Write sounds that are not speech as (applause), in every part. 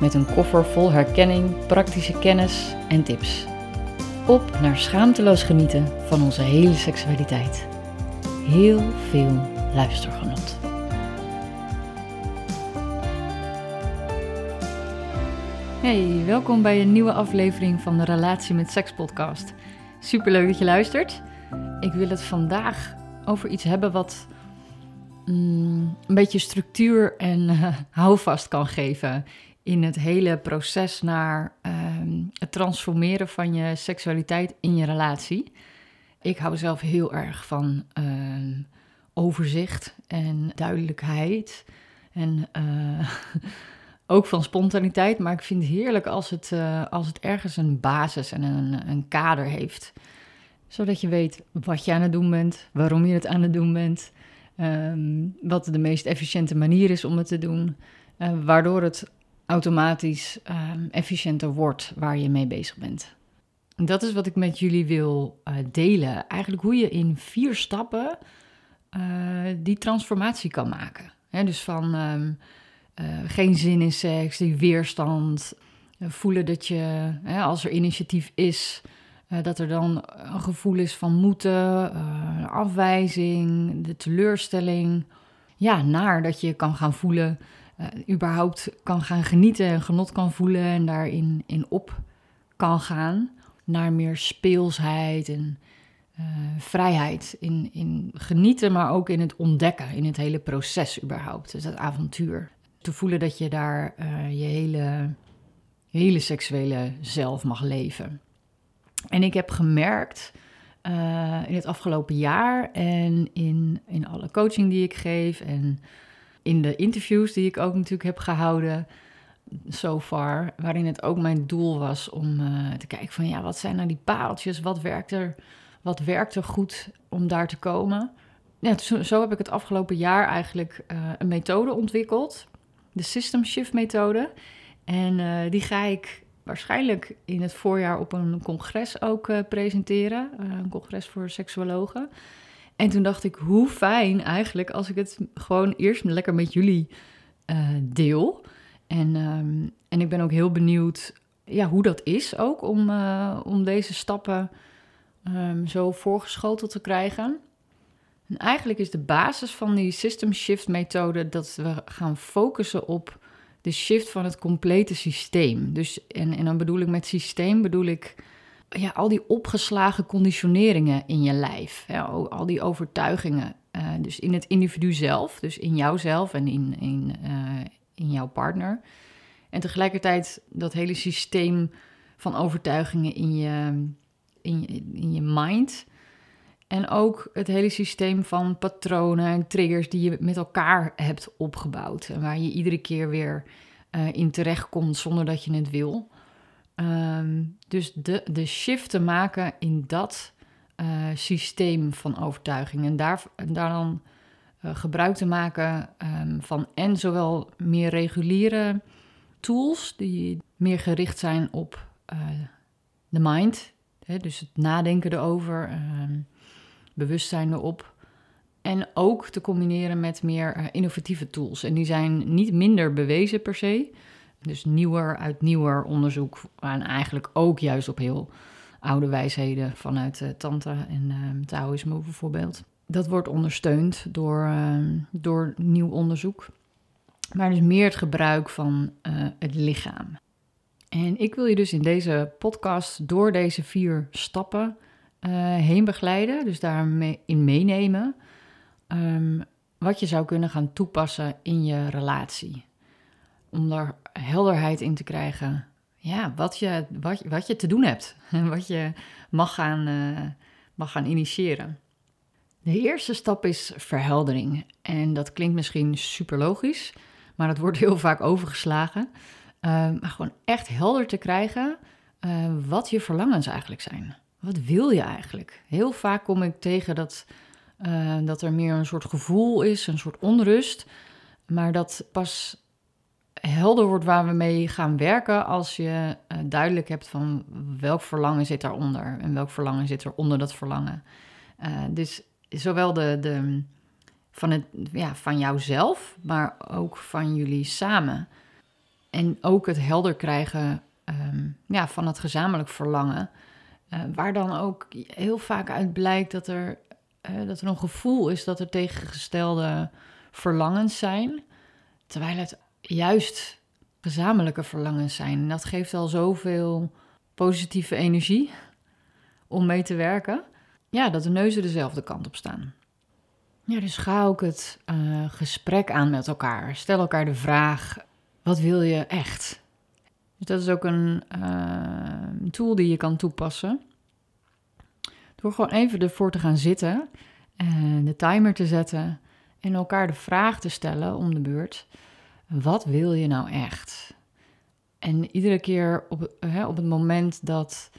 Met een koffer vol herkenning, praktische kennis en tips. Op naar schaamteloos genieten van onze hele seksualiteit. Heel veel luistergenot. Hey, welkom bij een nieuwe aflevering van de Relatie met Seks podcast. Superleuk dat je luistert. Ik wil het vandaag over iets hebben wat mm, een beetje structuur en uh, houvast kan geven in het hele proces naar ehm, het transformeren van je seksualiteit in je relatie. Ik hou zelf heel erg van ehm, overzicht en duidelijkheid. En uh, (laughs) ook van spontaniteit. Maar ik vind het heerlijk als het, uh, als het ergens een basis en een, een kader heeft. Zodat je weet wat je aan het doen bent, waarom je het aan het doen bent. Um, wat de meest efficiënte manier is om het te doen. Uh, waardoor het automatisch um, efficiënter wordt waar je mee bezig bent. Dat is wat ik met jullie wil uh, delen. Eigenlijk hoe je in vier stappen uh, die transformatie kan maken. Dus van um, uh, geen zin in seks, die weerstand, voelen dat je, als er initiatief is, dat er dan een gevoel is van moeten, afwijzing, de teleurstelling. Ja, naar dat je kan gaan voelen uh, überhaupt kan gaan genieten en genot kan voelen en daarin in op kan gaan naar meer speelsheid en uh, vrijheid in, in genieten, maar ook in het ontdekken, in het hele proces überhaupt, dus dat avontuur. Te voelen dat je daar uh, je hele, hele seksuele zelf mag leven. En ik heb gemerkt in het afgelopen jaar en in, in alle coaching die ik geef en in de interviews die ik ook natuurlijk heb gehouden so far, waarin het ook mijn doel was om uh, te kijken van ja, wat zijn nou die paaltjes, wat werkt er, wat werkt er goed om daar te komen. Ja, zo, heb ik het afgelopen jaar eigenlijk uh, een methode ontwikkeld, de System Shift methode. En uh, die ga ik waarschijnlijk in het voorjaar op een congres ook presenteren, een congres voor seksuologen. En toen dacht ik, hoe fijn eigenlijk als ik het gewoon eerst lekker met jullie uh, deel. En, um, en ik ben ook heel benieuwd ja, hoe dat is ook om, uh, om deze stappen um, zo voorgeschoteld te krijgen. En eigenlijk is de basis van die system shift methode dat we gaan focussen op de shift van het complete systeem. Dus, en, en dan bedoel ik met systeem, bedoel ik ja, al die opgeslagen conditioneringen in je lijf. Ja, al die overtuigingen. Uh, dus in het individu zelf, dus in jouzelf en in, in, uh, in jouw partner. En tegelijkertijd dat hele systeem van overtuigingen in je, in je, in je mind. En ook het hele systeem van patronen en triggers die je met elkaar hebt opgebouwd. En waar je iedere keer weer uh, in terechtkomt zonder dat je het wil. Um, dus de, de shift te maken in dat uh, systeem van overtuiging. En daar, daar dan uh, gebruik te maken um, van en zowel meer reguliere tools die meer gericht zijn op uh, de mind. Hè, dus het nadenken erover, um, bewustzijn erop. En ook te combineren met meer innovatieve tools. En die zijn niet minder bewezen per se. Dus nieuwer uit nieuwer onderzoek. En eigenlijk ook juist op heel oude wijsheden vanuit uh, Tantra en uh, Taoïsme bijvoorbeeld. Dat wordt ondersteund door, uh, door nieuw onderzoek. Maar dus meer het gebruik van het lichaam. En ik wil je dus in deze podcast door deze vier stappen heen begeleiden. Dus daarin meenemen. Um, wat je zou kunnen gaan toepassen in je relatie om daar helderheid in te krijgen. Ja, wat je, wat, wat je te doen hebt. En (laughs) wat je mag gaan, uh, mag gaan initiëren. De eerste stap is verheldering. En dat klinkt misschien super logisch, maar dat wordt (laughs) heel vaak overgeslagen. maar gewoon echt helder te krijgen wat je verlangens eigenlijk zijn. Wat wil je eigenlijk? Heel vaak kom ik tegen dat, dat er meer een soort gevoel is, een soort onrust. Maar dat pas helder wordt waar we mee gaan werken als je uh, duidelijk hebt van welk verlangen zit daaronder en welk verlangen zit er onder dat verlangen. Uh, dus zowel de, de, van, het, ja, van jouzelf, maar ook van jullie samen. En ook het helder krijgen um, ja, van het gezamenlijk verlangen. Uh, waar dan ook heel vaak uit blijkt dat er, dat er een gevoel is dat er tegengestelde verlangens zijn. Terwijl het juist gezamenlijke verlangens zijn. En dat geeft al zoveel positieve energie om mee te werken. Ja, dat de neuzen dezelfde kant op staan. Ja, dus ga ook het uh, gesprek aan met elkaar. Stel elkaar de vraag: wat wil je echt? Dus dat is ook een uh, tool die je kan toepassen. Door gewoon even ervoor te gaan zitten en de timer te zetten en elkaar de vraag te stellen om de beurt wat wil je nou echt? En iedere keer op, hè, op het moment dat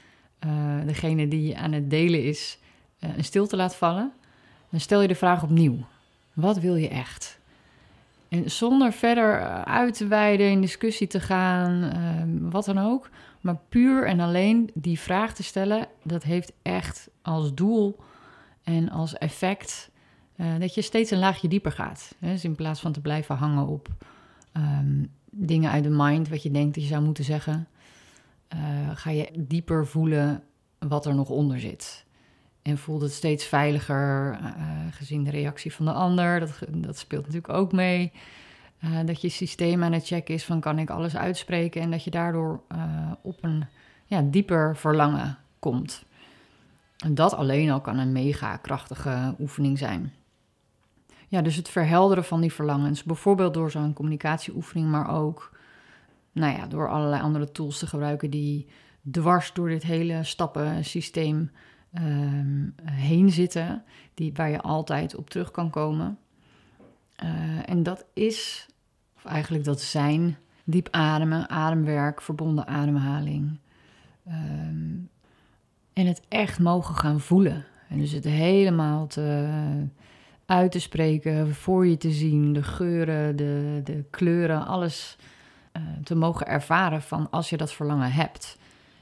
uh, degene die aan het delen is uh, een stilte laat vallen, dan stel je de vraag opnieuw. Wat wil je echt? En zonder verder eh, uit te wijden, in discussie te gaan, uh, wat dan ook. Maar puur en alleen die vraag te stellen, dat heeft echt als doel en als effect dat je steeds een laagje dieper gaat. Dus in plaats van te blijven hangen op um, dingen uit de mind, wat je denkt dat je zou moeten zeggen, uh, ga je dieper voelen wat er nog onder zit. En voelt het steeds veiliger, uh, gezien de reactie van de ander. Dat, dat speelt natuurlijk ook mee. Uh, dat je systeem aan het checken is van kan ik alles uitspreken en dat je daardoor op een ja, dieper verlangen komt. En dat alleen al kan een mega krachtige oefening zijn. Ja, dus het verhelderen van die verlangens. Bijvoorbeeld door zo'n communicatieoefening, maar ook nou ja, door allerlei andere tools te gebruiken die dwars door dit hele stappensysteem um, heen zitten. Die, waar je altijd op terug kan komen. Uh, en dat is, of eigenlijk dat zijn, diep ademen, ademwerk, verbonden ademhaling. Um, en het echt mogen gaan voelen. En dus het helemaal te uit te spreken, voor je te zien, de geuren, de, de kleuren, alles uh, te mogen ervaren van als je dat verlangen hebt.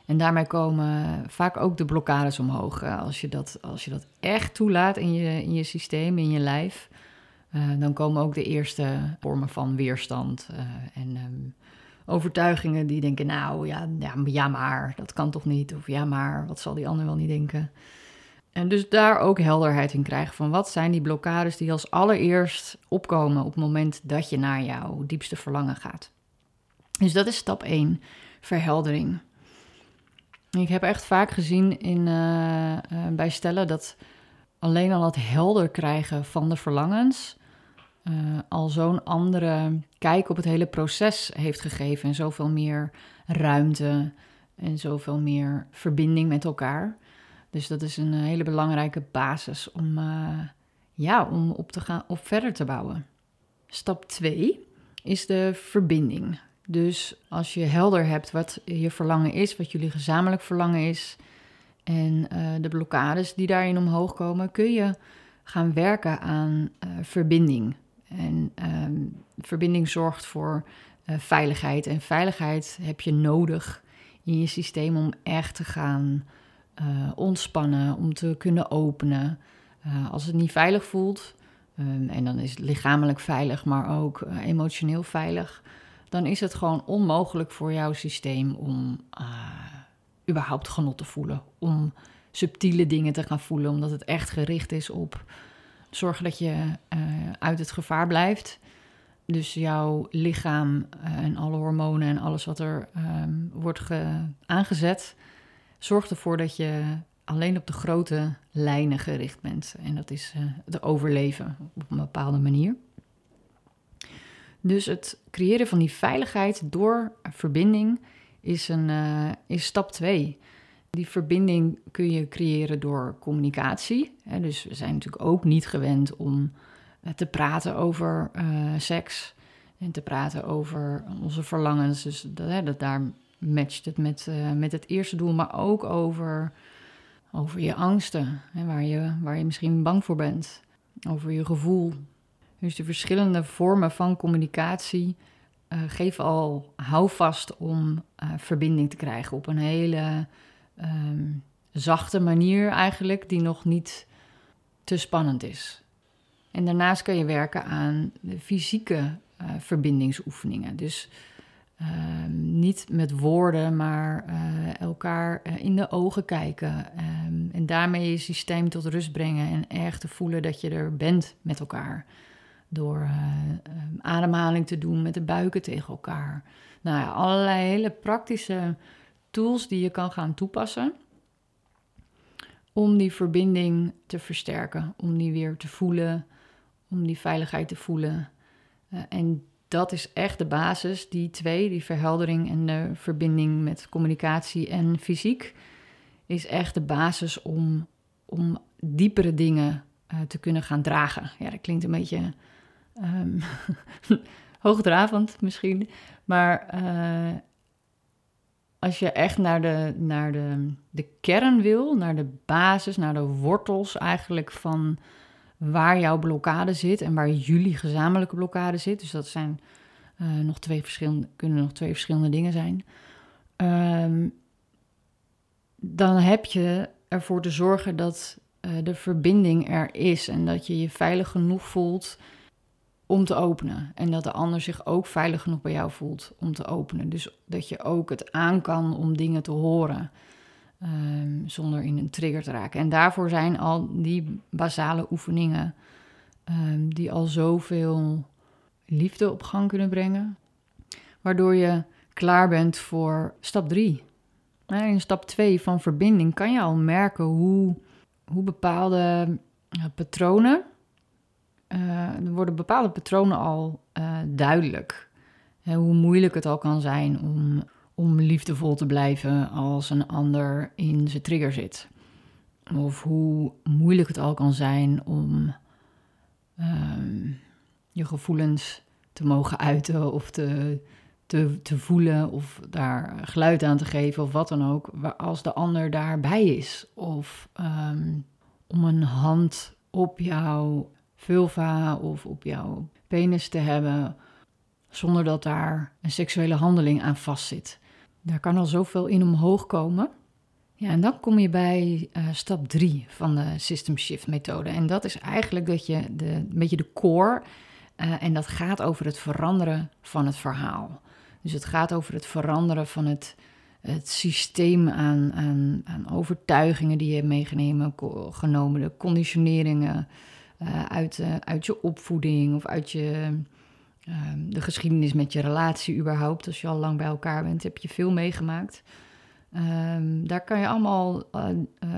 En daarmee komen vaak ook de blokkades omhoog. Als je dat, als je dat echt toelaat in je, in je systeem, in je lijf, uh, dan komen ook de eerste vormen van weerstand en um, overtuigingen die denken, nou ja, ja maar, dat kan toch niet? Of ja maar, wat zal die ander wel niet denken? En dus daar ook helderheid in krijgen van wat zijn die blokkades die als allereerst opkomen op het moment dat je naar jouw diepste verlangen gaat. Dus dat is stap 1, verheldering. Ik heb echt vaak gezien in, uh, bij stellen dat alleen al het helder krijgen van de verlangens uh, al zo'n andere kijk op het hele proces heeft gegeven en zoveel meer ruimte en zoveel meer verbinding met elkaar. Dus dat is een eh, hele belangrijke basis om, uh, ja, om op, te gaan, op verder te bouwen. Stap 2 is de verbinding. Dus als je helder hebt wat je verlangen is, wat jullie gezamenlijk verlangen is en uh, de blokkades die daarin omhoog komen, kun je gaan werken aan verbinding. En um, verbinding zorgt voor veiligheid. En veiligheid heb je nodig in je systeem om echt te gaan uh, ontspannen, om te kunnen openen. Uh, als het niet veilig voelt, um, en dan is het lichamelijk veilig, maar ook uh, emotioneel veilig, dan is het gewoon onmogelijk voor jouw systeem om überhaupt genot te voelen. Om subtiele dingen te gaan voelen, omdat het echt gericht is op zorgen dat je uit het gevaar blijft. Dus jouw lichaam en alle hormonen en alles wat er um, wordt aangezet, zorgt ervoor dat je alleen op de grote lijnen gericht bent. En dat is uh, overleven op een bepaalde manier. Dus het creëren van die veiligheid door verbinding is, een, uh, is stap 2. Die verbinding kun je creëren door communicatie. Hè, dus we zijn natuurlijk ook niet gewend om uh, te praten over seks. En te praten over onze verlangens. Dus hè, dat daar matcht het met, uh, met het eerste doel, maar ook over, over je angsten. Hè, waar, je, waar je misschien bang voor bent. Over je gevoel. Dus de verschillende vormen van communicatie uh, geven al houvast om uh, verbinding te krijgen op een hele um, zachte manier eigenlijk, die nog niet te spannend is. En daarnaast kan je werken aan de fysieke verbindingsoefeningen. Dus uh, niet met woorden, maar uh, elkaar in de ogen kijken. Um, en daarmee je systeem tot rust brengen en erg te voelen dat je er bent met elkaar. Door um, ademhaling te doen met de buiken tegen elkaar. Nou ja, allerlei hele praktische tools die je kan gaan toepassen om die verbinding te versterken, om die weer te voelen, om die veiligheid te voelen. En dat is echt de basis, die twee, die verheldering en de verbinding met communicatie en fysiek, is echt de basis om, om diepere dingen uh, te kunnen gaan dragen. Ja, dat klinkt een beetje um, (laughs) hoogdravend misschien, maar uh, als je echt naar, de, naar de, de kern wil, naar de basis, naar de wortels eigenlijk van waar jouw blokkade zit en waar jullie gezamenlijke blokkade zit. Dus dat zijn uh, nog twee verschillende, kunnen nog twee verschillende dingen zijn. Um, dan heb je ervoor te zorgen dat uh, de verbinding er is en dat je je veilig genoeg voelt om te openen. En dat de ander zich ook veilig genoeg bij jou voelt om te openen. Dus dat je ook het aan kan om dingen te horen. Um, zonder in een trigger te raken. En daarvoor zijn al die basale oefeningen. Um, die al zoveel liefde op gang kunnen brengen. Waardoor je klaar bent voor stap 3. In stap 2 van verbinding kan je al merken hoe, hoe bepaalde patronen uh, er worden bepaalde patronen al uh, duidelijk. hoe moeilijk het al kan zijn om, om liefdevol te blijven als een ander in zijn trigger zit. Of hoe moeilijk het al kan zijn om uh, je gevoelens te mogen uiten of te, te, voelen of daar geluid aan te geven of wat dan ook, als de ander daarbij is. Of um, om een hand op jouw vulva of op jouw penis te hebben, zonder dat daar een seksuele handeling aan vastzit. Daar kan al zoveel in omhoog komen. Ja, en dan kom je bij uh, stap 3 van de System Shift methode. En dat is eigenlijk dat je de, een beetje de core, uh, en dat gaat over het veranderen van het verhaal. Dus het gaat over het veranderen van het, het systeem aan, aan, overtuigingen die je hebt meegenomen, genomen, de conditioneringen, uh, uit, uit je opvoeding of uit je, uh, de geschiedenis met je relatie überhaupt. Als je al lang bij elkaar bent, heb je veel meegemaakt. Um, daar kan je allemaal uh,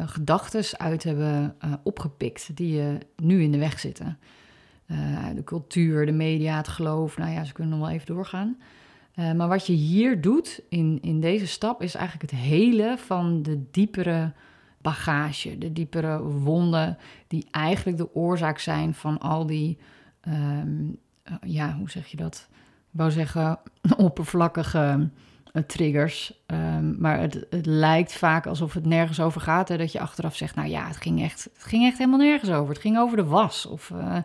gedachten uit hebben opgepikt die je nu in de weg zitten. de cultuur, de media, het geloof, nou ja, ze kunnen nog wel even doorgaan. maar wat je hier doet in, in deze stap is eigenlijk het hele van de diepere bagage, de diepere wonden, die eigenlijk de oorzaak zijn van al die, um, ja, hoe zeg je dat? Ik wou zeggen (laughs) oppervlakkige uh, triggers. Um, maar het, het, lijkt vaak alsof het nergens over gaat. Hè, dat je achteraf zegt, nou ja, het ging, echt, het ging echt helemaal nergens over. Het ging over de was. Of uh,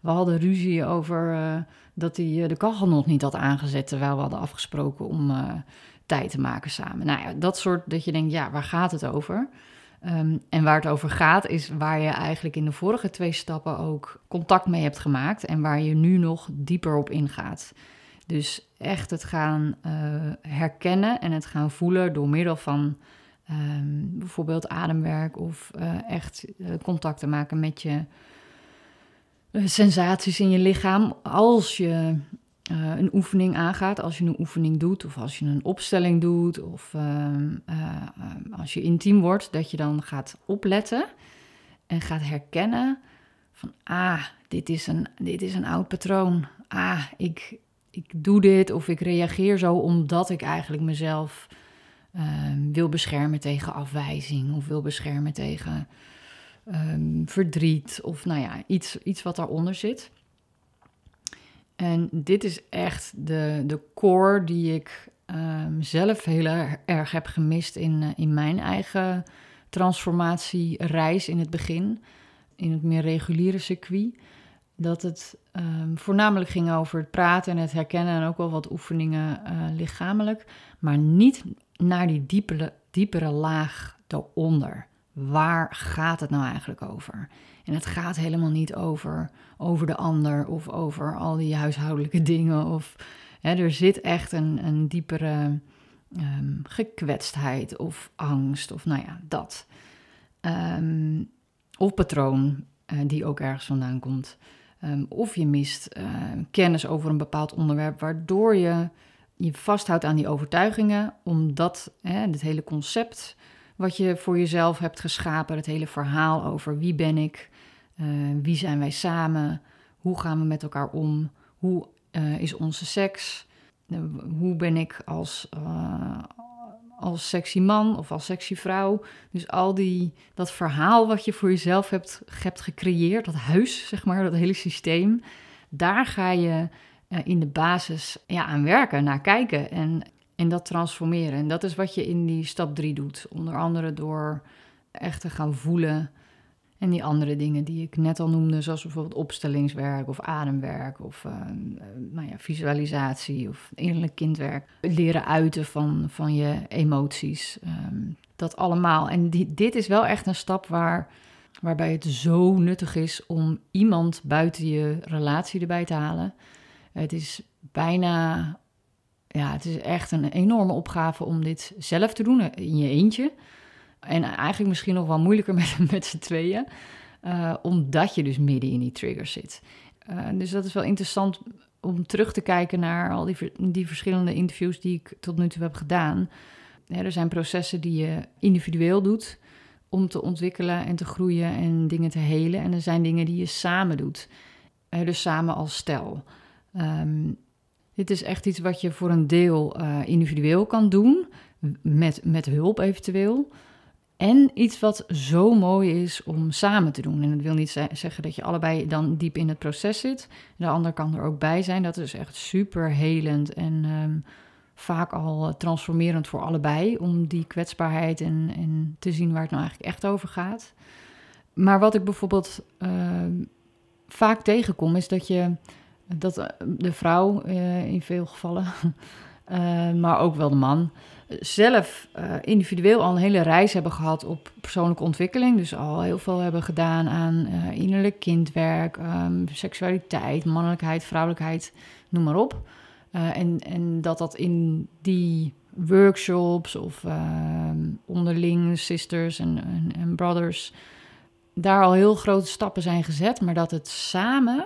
we hadden ruzie over dat hij de kachel nog niet had aangezet... terwijl we hadden afgesproken om tijd te maken samen. Nou ja, dat soort dat je denkt, ja, waar gaat het over? Um, en waar het over gaat, is waar je eigenlijk in de vorige twee stappen ook contact mee hebt gemaakt en waar je nu nog dieper op ingaat. Dus echt het gaan uh, herkennen en het gaan voelen door middel van um, bijvoorbeeld ademwerk of uh, echt uh, contact te maken met je sensaties in je lichaam. Als je uh, een oefening aangaat, als je een oefening doet, of als je een opstelling doet, of uh, uh, als je intiem wordt, dat je dan gaat opletten en gaat herkennen van, ah, dit is een, dit is een oud patroon. Ah, ik, ik doe dit of ik reageer zo omdat ik eigenlijk mezelf ehm, wil beschermen tegen afwijzing of wil beschermen tegen um, verdriet of nou ja, iets, iets wat daaronder zit. En dit is echt de, de core die ik um, zelf heel erg heb gemist in, uh, in mijn eigen transformatiereis in het begin, in het meer reguliere circuit. Dat het um, voornamelijk ging over het praten en het herkennen en ook wel wat oefeningen uh, lichamelijk, maar niet naar die diepere, diepere laag eronder. Waar gaat het nou eigenlijk over? En het gaat helemaal niet over, over de ander of over al die huishoudelijke (laughs) dingen. Of, hè, er zit echt een, een diepere um, gekwetstheid of angst of nou ja, dat. Um, of patroon uh, die ook ergens vandaan komt. Um, of je mist uh, kennis over een bepaald onderwerp, waardoor je je vasthoudt aan die overtuigingen, omdat hè, het hele concept wat je voor jezelf hebt geschapen, het hele verhaal over wie ben ik, uh, wie zijn wij samen, hoe gaan we met elkaar om, hoe uh, is onze seks, uh, hoe ben ik als, als sexy man of als sexy vrouw. Dus al die, dat verhaal wat je voor jezelf hebt, hebt gecreëerd, dat huis, zeg maar, dat hele systeem, daar ga je in de basis ja, aan werken, naar kijken en, en dat transformeren. En dat is wat je in die stap 3 doet. Onder andere door echt te gaan voelen. En die andere dingen die ik net al noemde, zoals bijvoorbeeld opstellingswerk of ademwerk of uh, nou ja, visualisatie of innerlijk kindwerk. Leren uiten van, van je emoties. Um, dat allemaal. En die, dit is wel echt een stap waar, waarbij het zo nuttig is om iemand buiten je relatie erbij te halen. Het is bijna, ja, het is echt een enorme opgave om dit zelf te doen in je eentje. En eigenlijk misschien nog wel moeilijker (laughs) met, met z'n tweeën, uh, omdat je dus midden in die trigger zit. Uh, dus dat is wel interessant om terug te kijken naar al die, die verschillende interviews die ik tot nu toe heb gedaan. Er zijn processen die je individueel doet om te ontwikkelen en te groeien en dingen te helen. En er zijn dingen die je samen doet. Dus samen als stel. Um, dit is echt iets wat je voor een deel uh, individueel kan doen, met, met hulp eventueel. En iets wat zo mooi is om samen te doen. En dat wil niet zeggen dat je allebei dan diep in het proces zit. De ander kan er ook bij zijn. Dat is echt super helend en um, vaak al transformerend voor allebei. Om die kwetsbaarheid en, en te zien waar het nou eigenlijk echt over gaat. Maar wat ik bijvoorbeeld uh, vaak tegenkom, is dat je dat eh, de vrouw uh, in veel gevallen, uh, (laughs) maar ook wel de man, zelf individueel al een hele reis hebben gehad op persoonlijke ontwikkeling. Dus al heel veel hebben gedaan aan innerlijk kindwerk, um, seksualiteit, mannelijkheid, vrouwelijkheid, noem maar op. en, en dat dat in die workshops of ehm, onderling sisters en, en brothers daar al heel grote stappen zijn gezet, maar dat het samen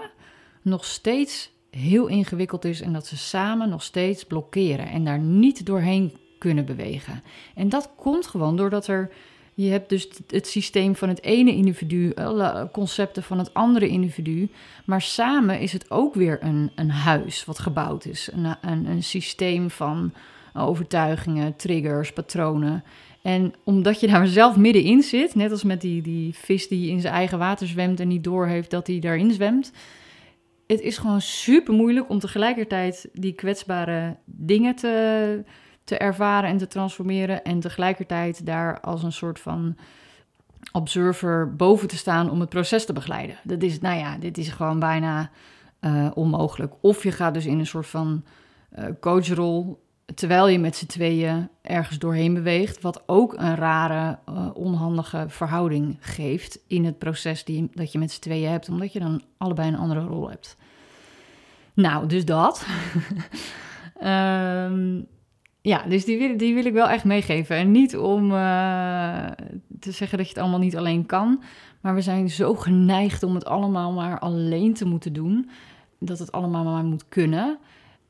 nog steeds heel ingewikkeld is en dat ze samen nog steeds blokkeren en daar niet doorheen kunnen bewegen. En dat komt gewoon doordat er je hebt dus het systeem van het ene individu, alle concepten van het andere individu. Maar samen is het ook weer een, een huis wat gebouwd is. Een, een, een systeem van overtuigingen, triggers, patronen. En omdat je daar (laughs) zelf middenin zit, net als met die, die vis die in zijn eigen water zwemt en niet doorheeft dat hij daarin zwemt, het is gewoon super moeilijk om tegelijkertijd die kwetsbare dingen te, te ervaren en te transformeren. En tegelijkertijd daar als een soort van observer boven te staan om het proces te begeleiden. Dat is, nou ja, dit is gewoon bijna uh, onmogelijk. Of je gaat dus in een soort van uh, coachrol terwijl je met z'n tweeën ergens doorheen beweegt, wat ook een rare, uh, onhandige verhouding geeft in het proces die, dat je met z'n tweeën hebt, omdat je dan allebei een andere rol hebt. Nou, dus dat. um, (laughs) ja, dus die wil, die wil ik wel echt meegeven. En niet om uh, te zeggen dat je het allemaal niet alleen kan, maar we zijn zo geneigd om het allemaal maar alleen te moeten doen, dat het allemaal maar moet kunnen.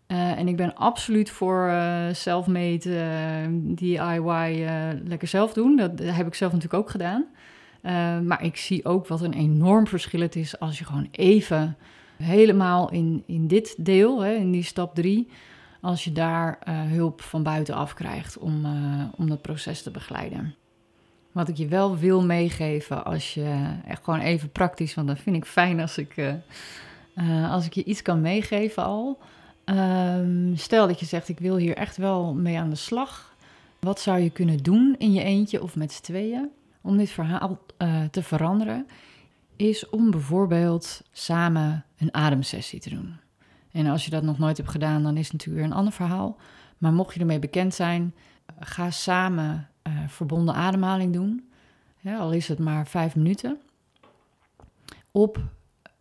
Uh, en ik ben absoluut voor uh, self-made uh, DIY lekker zelf doen. Dat, heb ik zelf natuurlijk ook gedaan. maar ik zie ook wat een enorm verschil het is als je gewoon even helemaal in, in dit deel, hè, in die stap drie, als je daar hulp van buitenaf krijgt om, om dat proces te begeleiden. Wat ik je wel wil meegeven als je echt gewoon even praktisch, want dat vind ik fijn als ik als ik je iets kan meegeven al. Um, stel dat je zegt, ik wil hier echt wel mee aan de slag. Wat zou je kunnen doen in je eentje of met z'n tweeën om dit verhaal uh, te veranderen? Is om bijvoorbeeld samen een ademsessie te doen. En als je dat nog nooit hebt gedaan, dan is het natuurlijk weer een ander verhaal. Maar mocht je ermee bekend zijn, ga samen uh, verbonden ademhaling doen. Ja, al is het maar vijf minuten. Op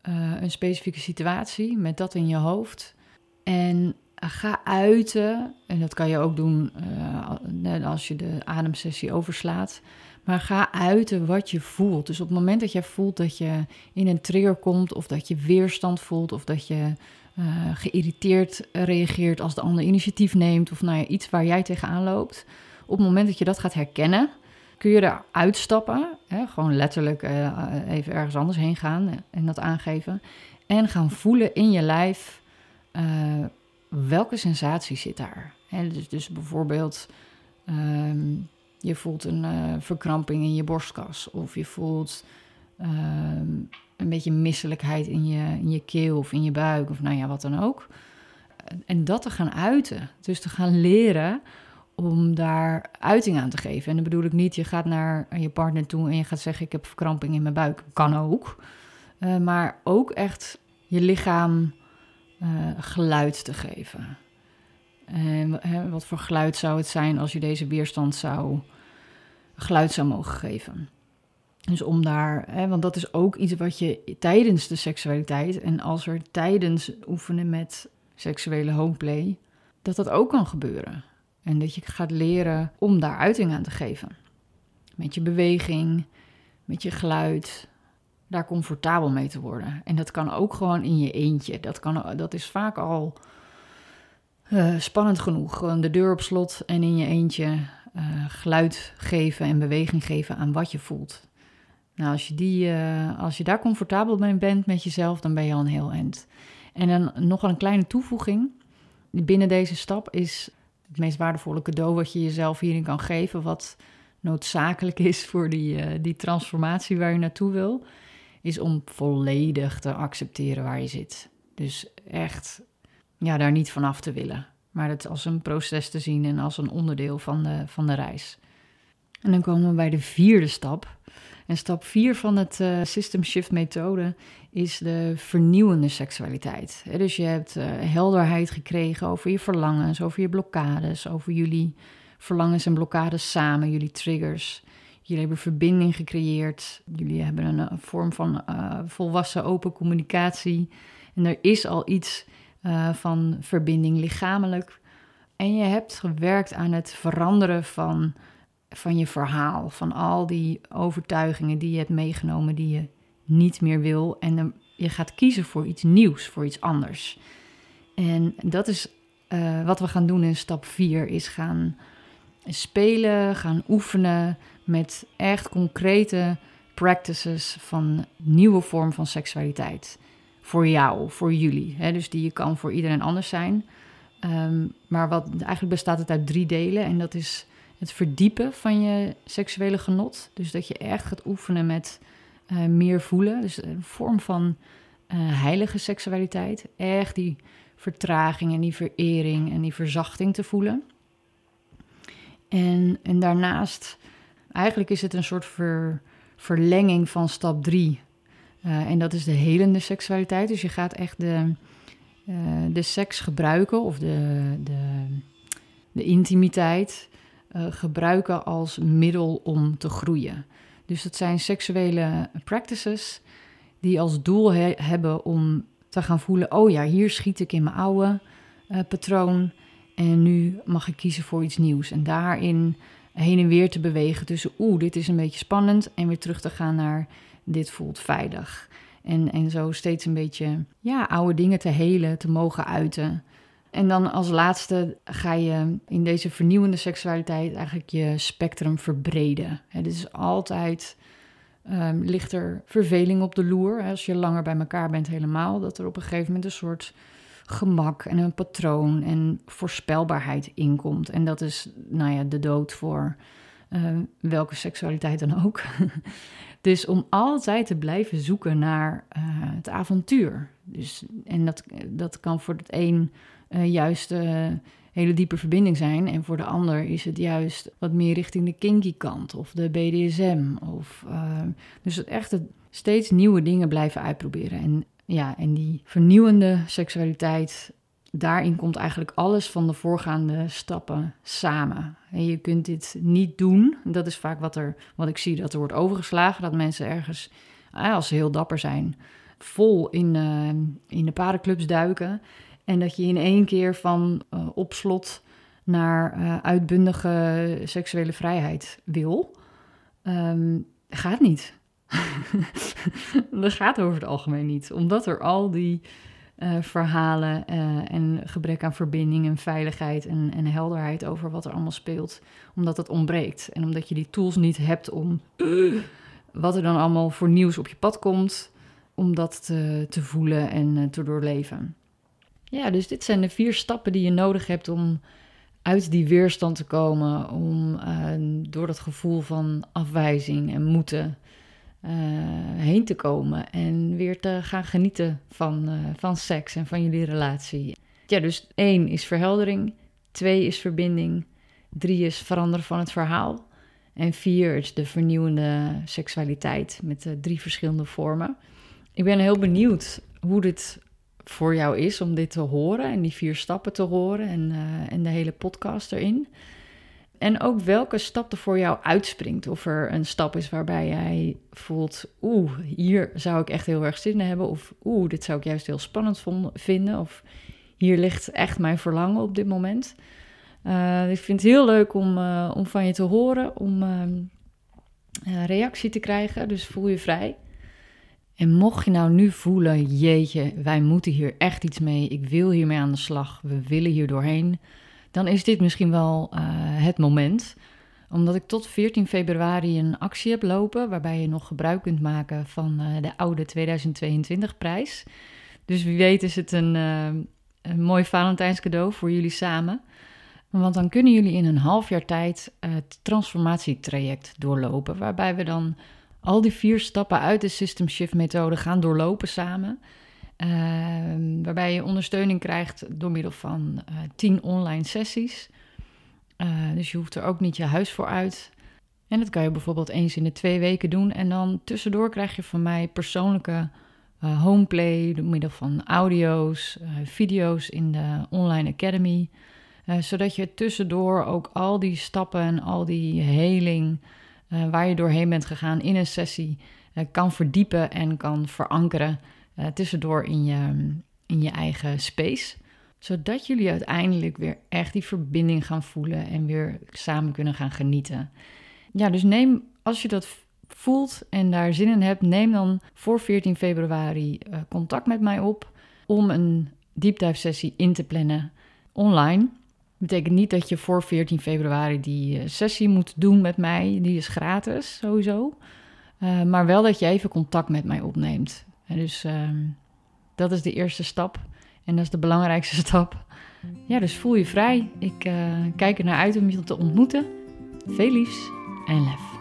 uh, een specifieke situatie met dat in je hoofd. En ga uiten, en dat kan je ook doen uh, als je de ademsessie overslaat. Maar ga uiten wat je voelt. Dus op het moment dat jij voelt dat je in een trigger komt, of dat je weerstand voelt, of dat je uh, geïrriteerd reageert als de ander initiatief neemt, of ja, iets waar jij tegenaan loopt. Op het moment dat je dat gaat herkennen, kun je er uitstappen. Hè, gewoon letterlijk even ergens anders heen gaan en dat aangeven. En gaan voelen in je lijf uh, welke sensatie zit daar. Dus, dus bijvoorbeeld, um, je voelt een uh, verkramping in je borstkas. Of je voelt um, een beetje misselijkheid in je, in je keel of in je buik. Of nou ja, wat dan ook. En dat te gaan uiten. Dus te gaan leren om daar uiting aan te geven. En dan bedoel ik niet, je gaat naar je partner toe en je gaat zeggen: Ik heb verkramping in mijn buik. Kan ook. Uh, maar ook echt je lichaam uh, geluid te geven. En hè, wat voor geluid zou het zijn als je deze weerstand zou geluid zou mogen geven? Dus om daar, hè, want dat is ook iets wat je tijdens de seksualiteit en als er tijdens oefenen met seksuele homeplay, dat dat ook kan gebeuren. En dat je gaat leren om daar uiting aan te geven. Met je beweging, met je geluid, daar comfortabel mee te worden. En dat kan ook gewoon in je eentje. Dat, kan, dat is vaak al uh, spannend genoeg. De deur op slot en in je eentje uh, geluid geven en beweging geven aan wat je voelt. Nou, als je, die, uh, als je daar comfortabel mee bent met jezelf, dan ben je al een heel eind. En dan nog een kleine toevoeging. Binnen deze stap is het meest waardevolle cadeau wat je jezelf hierin kan geven, wat noodzakelijk is voor die, die transformatie waar je naartoe wil, is om volledig te accepteren waar je zit. Dus echt ja, daar niet vanaf te willen, maar het als een proces te zien en als een onderdeel van de, van de reis. En dan komen we bij de vierde stap. En stap 4 van het uh, System Shift methode is de vernieuwende seksualiteit. dus je hebt uh, helderheid gekregen over je verlangens, over je blokkades, over jullie verlangens en blokkades samen, jullie triggers. Jullie hebben verbinding gecreëerd. Jullie hebben een, een vorm van uh, volwassen open communicatie. En er is al iets van verbinding lichamelijk. En je hebt gewerkt aan het veranderen van van je verhaal, van al die overtuigingen die je hebt meegenomen die je niet meer wil. En dan, je gaat kiezen voor iets nieuws, voor iets anders. En dat is wat we gaan doen in stap 4, is gaan spelen, gaan oefenen met echt concrete practices van nieuwe vorm van seksualiteit. Voor jou, voor jullie. Hè? Dus die je kan voor iedereen anders zijn. Um, maar wat, eigenlijk bestaat het uit drie delen. En dat is het verdiepen van je seksuele genot. Dus dat je echt gaat oefenen met uh, meer voelen. Dus een vorm van uh, heilige seksualiteit. Echt die vertraging en die verering en die verzachting te voelen. En, en daarnaast, eigenlijk is het een soort ver, verlenging van stap 3. Uh, eh, en dat is de helende seksualiteit. Dus je gaat echt de, de seks gebruiken of de, de, de intimiteit uh, gebruiken als middel om te groeien. Dus dat zijn seksuele practices die als doel he hebben om te gaan voelen: oh ja, hier schiet ik in mijn oude patroon en nu mag ik kiezen voor iets nieuws. En daarin heen en weer te bewegen tussen: oeh, dit is een beetje spannend, en weer terug te gaan naar: dit voelt veilig. En, en zo steeds een beetje ja, oude dingen te helen, te mogen uiten. En dan als laatste ga je in deze vernieuwende seksualiteit eigenlijk je spectrum verbreden. Het is altijd, um, ligt er verveling op de loer. Als je langer bij elkaar bent helemaal, dat er op een gegeven moment een soort gemak en een patroon en voorspelbaarheid inkomt. En dat is, nou ja, de dood voor welke seksualiteit dan ook. (laughs) dus om altijd te blijven zoeken naar het avontuur. Dus, en dat, dat kan voor het een juist hele diepe verbinding zijn. En voor de ander is het juist wat meer richting de kinky kant of de BDSM. Of, uh, dus echt het steeds nieuwe dingen blijven uitproberen. En ja, en die vernieuwende seksualiteit, daarin komt eigenlijk alles van de voorgaande stappen samen. En je kunt dit niet doen. Dat is vaak wat, er, wat ik zie dat er wordt overgeslagen. Dat mensen ergens, eh, als ze heel dapper zijn, vol in, uh, in de parenclubs duiken. En dat je in één keer van uh, naar uitbundige seksuele vrijheid wil. Um, gaat niet. (laughs) dat gaat over het algemeen niet. Omdat er al die uh, verhalen en gebrek aan verbinding en veiligheid en, en, helderheid over wat er allemaal speelt, omdat het ontbreekt. En omdat je die tools niet hebt om (clears throat) wat er dan allemaal voor nieuws op je pad komt, om dat te, te voelen en te doorleven. Ja, dus dit zijn de vier stappen die je nodig hebt om uit die weerstand te komen, om door dat gevoel van afwijzing en moeten uh, heen te komen en weer te gaan genieten van, uh, van seks en van jullie relatie. Ja, dus één is verheldering, twee is verbinding, drie is veranderen van het verhaal en vier is de vernieuwende seksualiteit met de drie verschillende vormen. Ik ben heel benieuwd hoe dit voor jou is om dit te horen en die vier stappen te horen en, en de hele podcast erin. En ook welke stap er voor jou uitspringt. Of er een stap is waarbij jij voelt: oeh, hier zou ik echt heel erg zin in hebben. Of oeh, dit zou ik juist heel spannend vinden. Of hier ligt echt mijn verlangen op dit moment. Uh, ik vind het heel leuk om, uh, om van je te horen, om uh, reactie te krijgen. Dus voel je vrij. En mocht je nou nu voelen, jeetje, wij moeten hier echt iets mee, ik wil hiermee aan de slag, we willen hier doorheen, dan is dit misschien wel uh, het moment. Omdat ik tot 14 februari een actie heb lopen, waarbij je nog gebruik kunt maken van uh, de oude 2022 prijs. Dus wie weet is het een, uh, een mooi Valentijnscadeau voor jullie samen. Want dan kunnen jullie in een half jaar tijd het transformatietraject doorlopen, waarbij we dan al die vier stappen uit de System Shift methode gaan doorlopen samen. Uh, waarbij je ondersteuning krijgt door middel van uh, tien online sessies. Uh, dus je hoeft er ook niet je huis voor uit. En dat kan je bijvoorbeeld eens in de twee weken doen. En dan tussendoor krijg je van mij persoonlijke eh, homeplay door middel van audio's, video's in de Online Academy. zodat je tussendoor ook al die stappen en al die heling waar je doorheen bent gegaan in een sessie kan verdiepen en kan verankeren uh, tussendoor in je, in je eigen space. Zodat jullie uiteindelijk weer echt die verbinding gaan voelen en weer samen kunnen gaan genieten. Ja, dus neem, als je dat voelt en daar zin in hebt, neem dan voor 14 februari contact met mij op om een sessie in te plannen online betekent niet dat je voor 14 februari die eh, sessie moet doen met mij. Die is gratis sowieso. Maar wel dat je even contact met mij opneemt. Dus uh, dat is de eerste stap. En dat is de belangrijkste (laughs) stap. Ja, dus voel je vrij. Ik uh, kijk er naar uit om je te ontmoeten. Veel liefs en lef.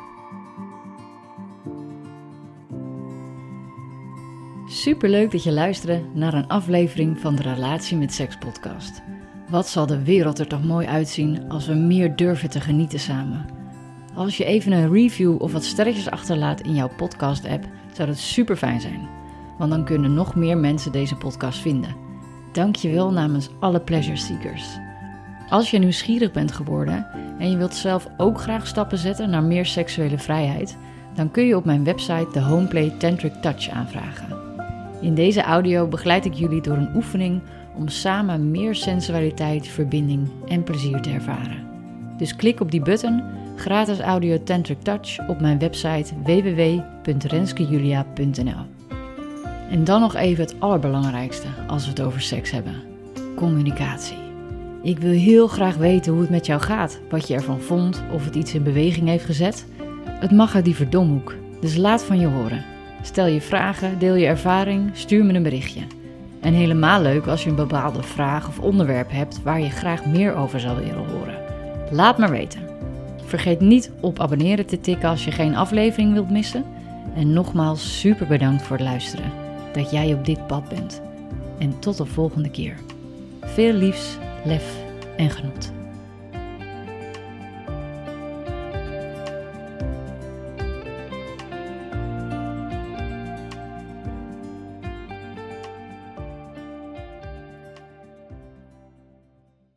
Super leuk dat je luisterde naar een aflevering van de Relatie met Seks podcast. Wat zal de wereld er toch mooi uitzien als we meer durven te genieten samen? Als je even een review of wat sterretjes achterlaat in jouw podcast-app, zou dat super fijn zijn. Want dan kunnen nog meer mensen deze podcast vinden. Dank je wel namens alle pleasure seekers. Als je nieuwsgierig bent geworden en je wilt zelf ook graag stappen zetten naar meer seksuele vrijheid, dan kun je op mijn website de Homeplay Tantric Touch aanvragen. In deze audio begeleid ik jullie door een oefening om samen meer sensualiteit, verbinding en plezier te ervaren. Dus klik op die button, gratis audio Tantric Touch, op mijn website www.renskejulia.nl. En dan nog even het allerbelangrijkste als we het over seks hebben: communicatie. Ik wil heel graag weten hoe het met jou gaat, wat je ervan vond, of het iets in beweging heeft gezet. Het mag uit die verdomhoek, dus laat van je horen. Stel je vragen, deel je ervaring, stuur me een berichtje. En helemaal leuk als je een bepaalde vraag of onderwerp hebt waar je graag meer over zou willen horen. Laat maar weten. Vergeet niet op abonneren te tikken als je geen aflevering wilt missen. En nogmaals super bedankt voor het luisteren. Dat jij op dit pad bent. En tot de volgende keer. Veel liefs, lef en genot.